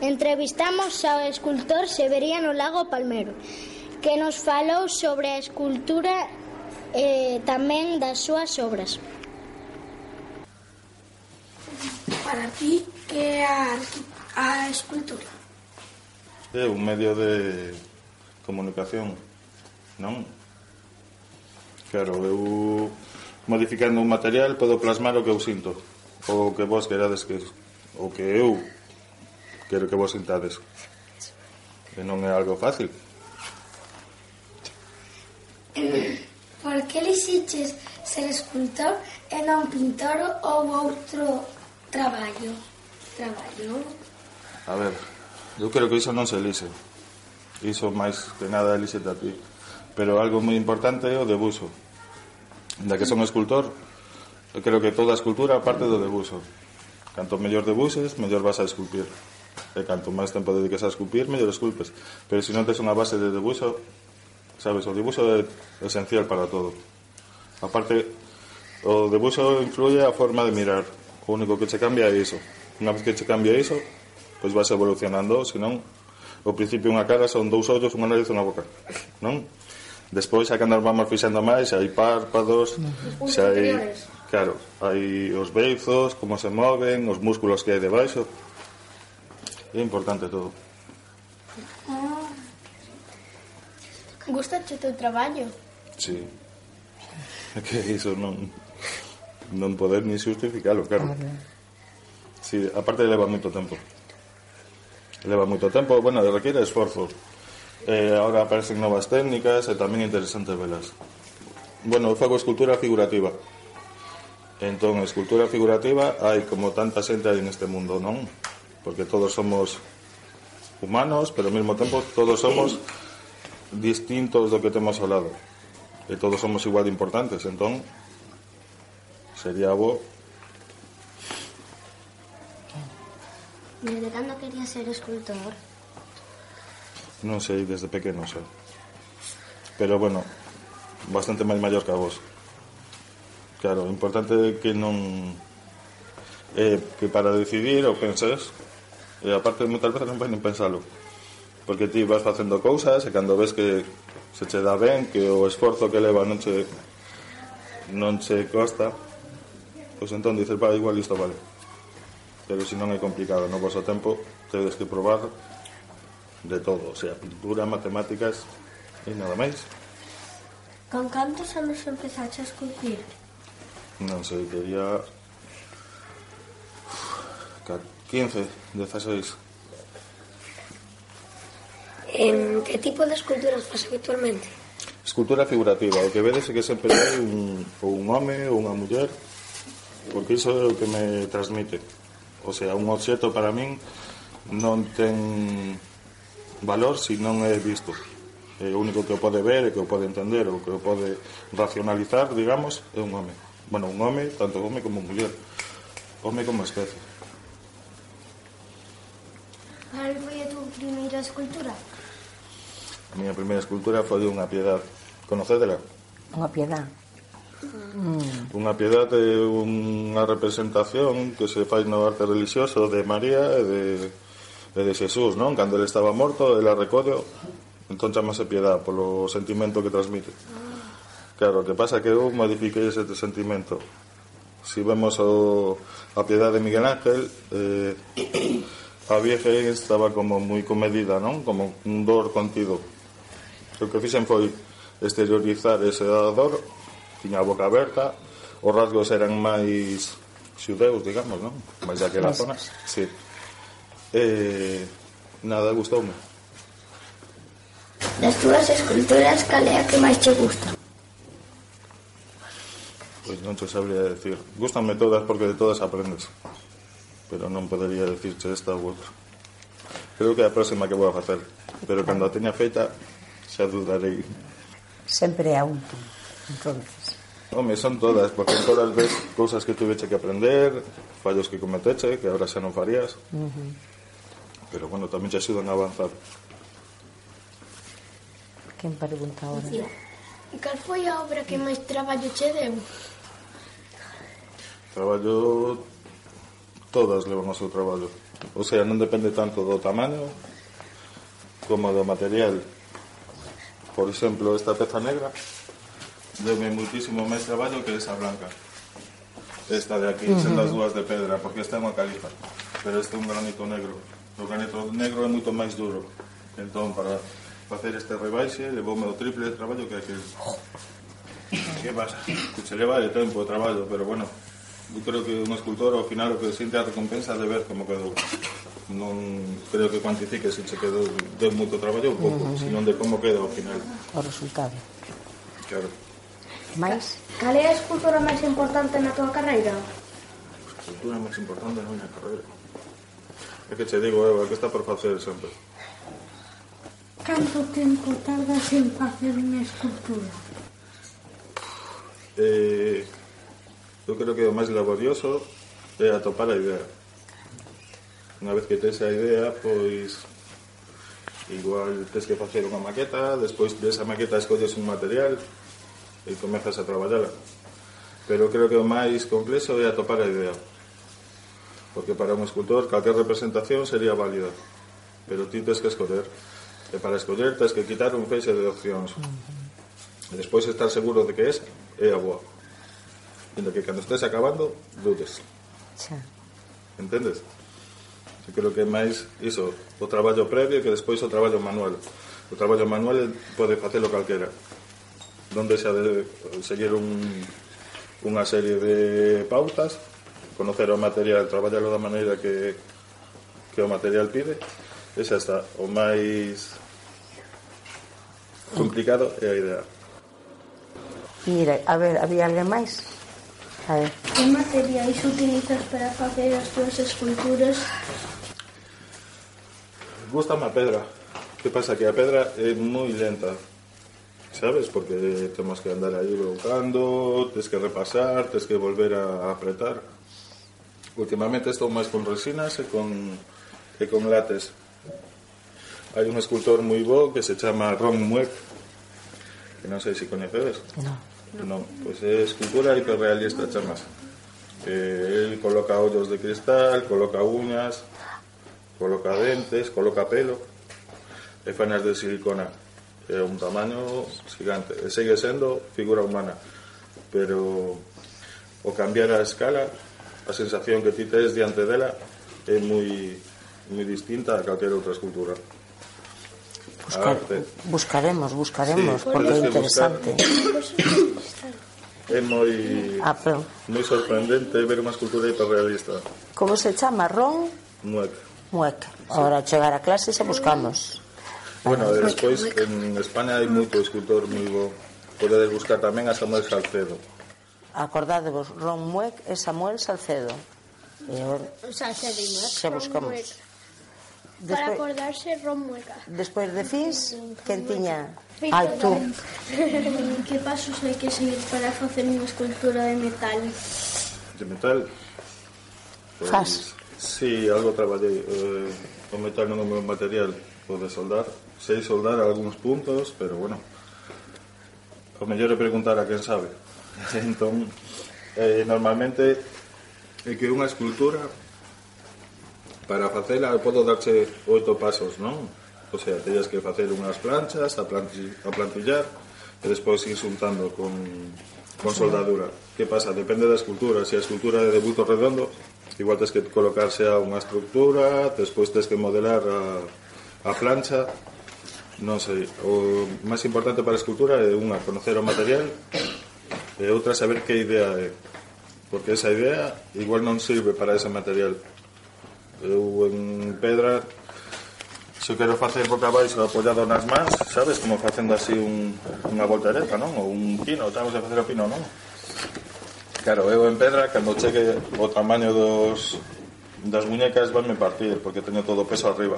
Entrevistamos ao escultor Severiano Lago Palmero, que nos falou sobre a escultura e tamén das súas obras. Para ti, que é a, a escultura? É un medio de comunicación, non? Claro, eu modificando un material podo plasmar o que eu sinto, o que vos querades que o que eu quero que vos sentades. E non é algo fácil. Por que lixiches ser escultor e non pintor ou outro traballo? Traballo? A ver, eu creo que iso non se lixe. Iso máis que nada lixe a ti. Pero algo moi importante é o debuxo. Da que son escultor, eu creo que toda a escultura parte do debuxo. Canto mellor debuxes, mellor vas a esculpir. E canto máis tempo dediques a esculpir, mellor esculpes. Pero se non tes unha base de debuxo, sabes, o debuxo é esencial para todo. Aparte, o debuxo influye a forma de mirar. O único que che cambia é iso. Unha vez que che cambia iso, pois vas evolucionando, senón ao principio unha cara son dous ollos, unha nariz e unha boca. Non? Despois, xa que andar vamos fixando máis, hai párpados, xa hai... Claro, hai os beizos, como se moven, os músculos que hai debaixo, É importante todo. Ah. Gusta o teu traballo? Sí. É que iso non non poder ni justificalo, claro. Sí, aparte leva moito tempo. Leva moito tempo, bueno, requiere esforzo. Eh, agora aparecen novas técnicas eh, e tamén interesantes velas. Bueno, eu fago escultura figurativa. Entón, escultura figurativa hai como tanta xente aí neste mundo, non? porque todos somos humanos, pero ao mesmo tempo todos somos distintos do que temos ao lado. E todos somos igual de importantes, entón sería bo Desde cando quería ser escultor? Non sei, desde pequeno xa. Pero bueno, bastante máis maior que a vos. Claro, o importante é que non... Eh, que para decidir ou penses E aparte, moitas veces non vai nin pensalo. Porque ti vas facendo cousas e cando ves que se che dá ben, que o esforzo que leva non che, non che costa, pois entón dices, va, igual isto vale. Pero se non é complicado, no vosso tempo tedes que probar de todo, o sea, pintura, matemáticas e nada máis. Con cantos anos empezaste a esculpir? Non sei, quería 15, 16. En que tipo de esculturas faz habitualmente? Escultura figurativa, o que vedes é que sempre hai un, ou un home ou unha muller, porque iso é o que me transmite. O sea, un obxeto para min non ten valor se non é visto. É o único que o pode ver e que o pode entender ou que o pode racionalizar, digamos, é un home. Bueno, un home, tanto home como muller. Home como especie. Cal foi a tua primeira escultura? A miña primeira escultura foi unha piedad Conocédela? Unha piedad Mm. Unha piedad é unha representación que se fai no arte religioso de María e de, e de Xesús, non? Cando ele estaba morto, ela recolleu, entón chamase piedad polo sentimento que transmite. Claro, o que pasa é que eu modifiquei ese sentimento. Si vemos o, a piedad de Miguel Ángel, eh, a vieja estaba como moi comedida, non? Como un dor contido. O que fixen foi exteriorizar ese dor, tiña a boca aberta, os rasgos eran máis xudeus, digamos, non? Máis daquela zona. Sí. Eh, nada, gustoume. Das túas esculturas, cal é a que máis che gusta? Pois non te sabría decir. Gústanme todas porque de todas aprendes pero non podería dicirche esta ou outra. Creo que é a próxima que vou a facer, pero cando a teña feita xa dudarei. Sempre a un, entonces. Home, son todas, porque en todas ves cousas que tuveche que aprender, fallos que cometeche, que agora xa non farías. Uh -huh. Pero, bueno, tamén te axudan a avanzar. Quen pregunta ahora? Cal foi a obra que máis traballo che deu? Traballo todas levan o seu traballo. O sea, non depende tanto do tamaño como do material. Por exemplo, esta peza negra deme muitísimo máis traballo que esa blanca. Esta de aquí, uh -huh. son as dúas de pedra, porque esta é unha califa, pero este é un granito negro. O granito negro é moito máis duro. Entón, para facer este rebaixe, levoume o triple de traballo que aquel. Que pasa? Que se leva de tempo o traballo, pero bueno, eu creo que un escultor ao final o que sente a recompensa de ver como quedou non creo que cuantifique se che quedou de moito traballo ou pouco, uh -huh. senón de como queda ao final o resultado claro máis? Cal é a escultura máis importante na tua carreira? A escultura máis importante na miña carreira é que che digo, Eva, que está por facer sempre Canto tempo tardas en facer unha escultura? Eh, Eu creo que o máis laborioso é atopar a idea. Unha vez que tes a idea, pois igual tes que facer unha maqueta, despois desa maqueta escolles un material e comezas a traballala. Pero creo que o máis complexo é atopar a idea. Porque para un escultor calquer representación sería válida, pero ti tes que escoller. E para escoller tes que quitar un feixe de opcións. E despois estar seguro de que esa é a boa. Sendo que cando estás acabando, dudes. Xa. Entendes? Eu creo que é máis iso, o traballo previo que despois o traballo manual. O traballo manual pode facelo calquera. Donde xa de seguir un, unha serie de pautas, conocer o material, traballalo da maneira que, que o material pide, e xa está. O máis complicado é a idea. Mira, a ver, había alguén máis? A ver. Que materiais utilizas para facer as túas esculturas? Gusta a pedra. Que pasa? Que a pedra é moi lenta. Sabes? Porque temos que andar aí brocando, tes que repasar, tes que volver a apretar. Últimamente estou máis con resinas e con, e con lates. Hai un escultor moi bo que se chama Ron Mueck, que non sei se coñecedes. No, pois é escultura hiperrealista, chamas. Eh, el coloca ollos de cristal, coloca uñas, coloca dentes, coloca pelo e fanas de silicona. É un tamaño gigante. E segue sendo figura humana. Pero o cambiar a escala, a sensación que ti tes diante dela é moi moi distinta a calquera outra escultura. Buscar, ah, buscaremos, buscaremos, sí, porque é interesante. É moi ah, pero... moi sorprendente ver unha escultura hiperrealista. Como se chama? Ron? Muec. Muec. Ahora chegar a clase se buscamos. Bueno, e despois en España hai moito escultor moi bo. Podedes buscar tamén a Samuel Salcedo. Acordádevos, Ron Muec e Samuel Salcedo. E, Salcedo e Muec. Se buscamos. Muec. Despois, para acordarse, Ron Mueca. Despois de Fins, quen tiña? Ai, tú. que pasos hai que seguir para facer unha escultura de metal? De metal? Pues, Si, Sí, algo traballei. Eh, o metal non é o meu material. Pode soldar. Sei soldar algúns puntos, pero bueno. O mellor é preguntar a quen sabe. entón, eh, normalmente é que unha escultura Para facela podo darche oito pasos, non? O sea, tellas que facer unhas planchas, a, planti, a plantillar, e despois ir xuntando con, con soldadura. Que pasa? Depende da escultura. Se a escultura é de buto redondo, igual tens que colocarse a unha estructura, despois tens que modelar a, a plancha, non sei, o máis importante para a escultura é unha, conocer o material e outra saber que idea é porque esa idea igual non sirve para ese material Eu en pedra se quero facer boca abaixo apoiado nas mans, sabes, como facendo así un, unha voltereta, non? Ou un pino, estamos a facer o pino, non? Claro, eu en pedra, cando cheque o tamaño dos, das muñecas, vanme partir, porque teño todo o peso arriba.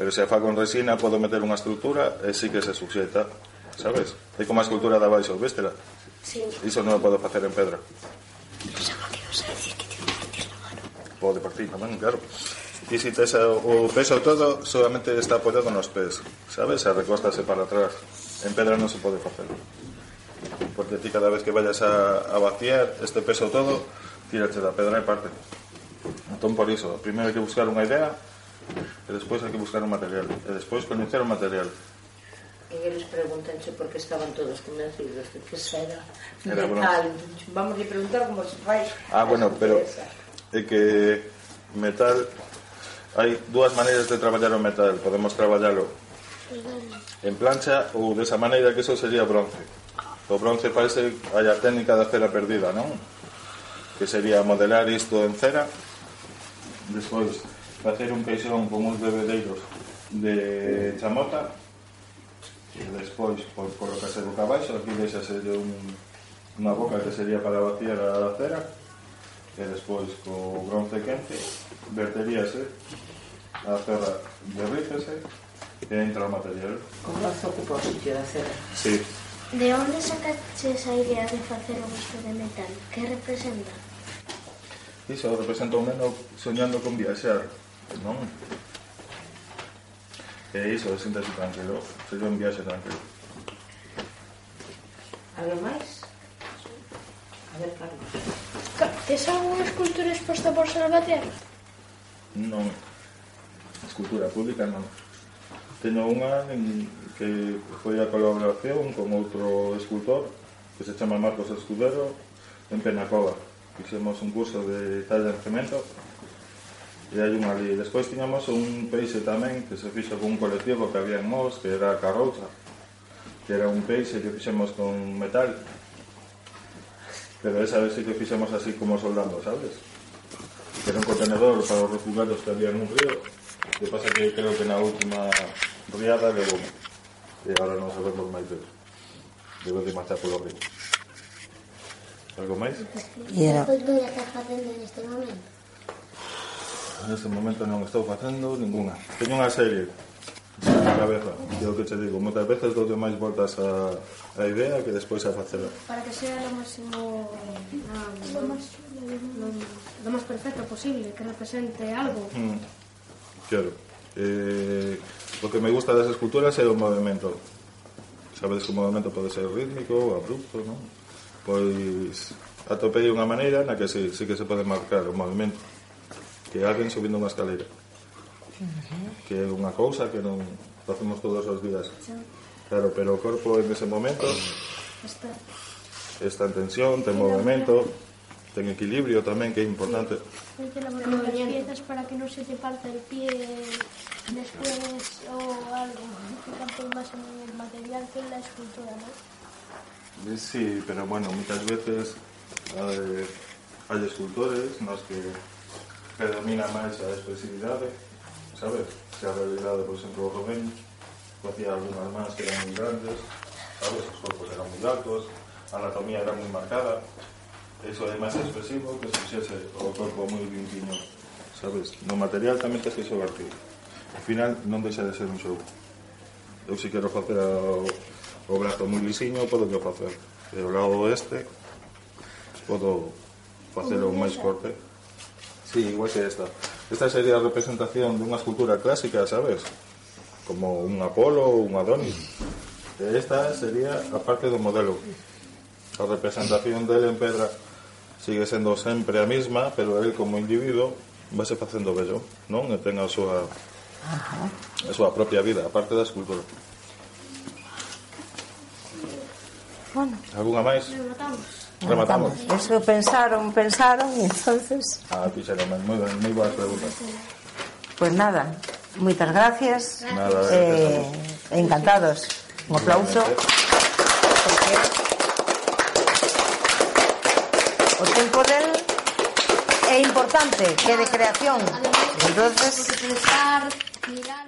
Pero se a fago en resina, podo meter unha estrutura e sí que se suxeta, sabes? É como a escultura da baixo, véstela? Sí. Iso non o podo facer en pedra pode partir tamén, claro. E se si tes o peso todo, solamente está apoiado nos pés, sabes? A recóstase para atrás. En pedra non se pode facer. Porque ti cada vez que vayas a, a vaciar este peso todo, tírate da pedra e parte. Entón, por iso, primeiro hai que buscar unha idea, e despois hai que buscar un material, e despois coñecer o material. E eles preguntanche por que estaban todos convencidos de que era, era metal. Bueno. Vamos a preguntar como se fai. Ah, bueno, pero... Empresa é que metal hai dúas maneiras de traballar o metal podemos traballalo en plancha ou desa maneira que eso sería bronce o bronce parece hai a técnica da cera perdida non? que sería modelar isto en cera despois facer un peixón con uns bebedeiros de chamota e despois por, colocarse boca abaixo aquí deixase un, unha boca que sería para vaciar a cera e despois co bronce quente verteríase a terra derrítese e entra o material Con ocupa que sitio da cera sí. De onde sacaste esa idea de facer o busto de metal? Que representa? Iso representa un neno soñando con viaxar non? E iso, sentase tranquilo, sería un viaxe tranquilo Algo máis? A ver, Carlos. Tes algunha escultura exposta por Salvaterra? Non. Escultura pública non. Teño unha en que foi a colaboración con outro escultor que se chama Marcos Escudero en Penacova. Fixemos un curso de talla en cemento e hai unha ali. Despois tiñamos un peixe tamén que se fixo con un colectivo que había en Mos, que era Carroucha, que era un peixe que fixemos con metal Pero esa vez sí que fixemos así como soldando, sabes? Que era un contenedor para os refugiados que había nun río. Que pasa que creo que na última riada levou. E agora non sabemos máis de Debe de marchar polo río. Algo máis? E era... Neste momento non estou facendo ninguna. Teño unha serie cabeza. É o que te digo, moitas veces dou máis voltas a, a idea que despois a facela. Para que sea lo máximo no, no, lo máis perfecto posible, que represente algo. Mm. Claro. Eh, o que me gusta das esculturas é o movimento. Sabedes que o movimento pode ser rítmico, abrupto, non? Pois atopei unha maneira na que sí, sí que se pode marcar o movimento que alguén subindo unha escalera que é unha cousa que non facemos todos os días. Claro, pero o corpo en ese momento Está. está en tensión, ten movimento, ten equilibrio tamén, que é importante. Hay que elaborar las piezas para que no se te parta el pie después o algo. Más en el material que en la escultura, ¿no? Eh, Sí, pero bueno, muchas veces hai, hai escultores nos que predomina máis a expresividade, sabes? se ha revelado, por exemplo, o Romén, facía algunhas mans que eran moi grandes, sabes, os corpos eran moi altos, a anatomía era moi marcada, eso é máis expresivo que se fixese o corpo moi limpiño, sabes, no material tamén tens que xogar ti. Al final non deixa de ser un xogo. Eu si quero facer o, o brazo moi lisiño, podo que facer. E o lado este, podo facelo máis corte. Si, sí, igual que esta esta sería a representación dunha escultura clásica, sabes? Como un Apolo ou un Adonis. E esta sería a parte do modelo. A representación dele en pedra sigue sendo sempre a mesma, pero el como individuo vase facendo bello, non? E ten a súa a súa propia vida, a parte da escultura. Bueno. Alguna máis? Rematamos. Eso pensaron, pensaron e entonces, Ah, ben, moi boas preguntas. pues nada, moitas gracias. Nada, eh, encantados. Un aplauso. Porque o tempo del é importante, que é de creación. Entonces, porque pensar, mirar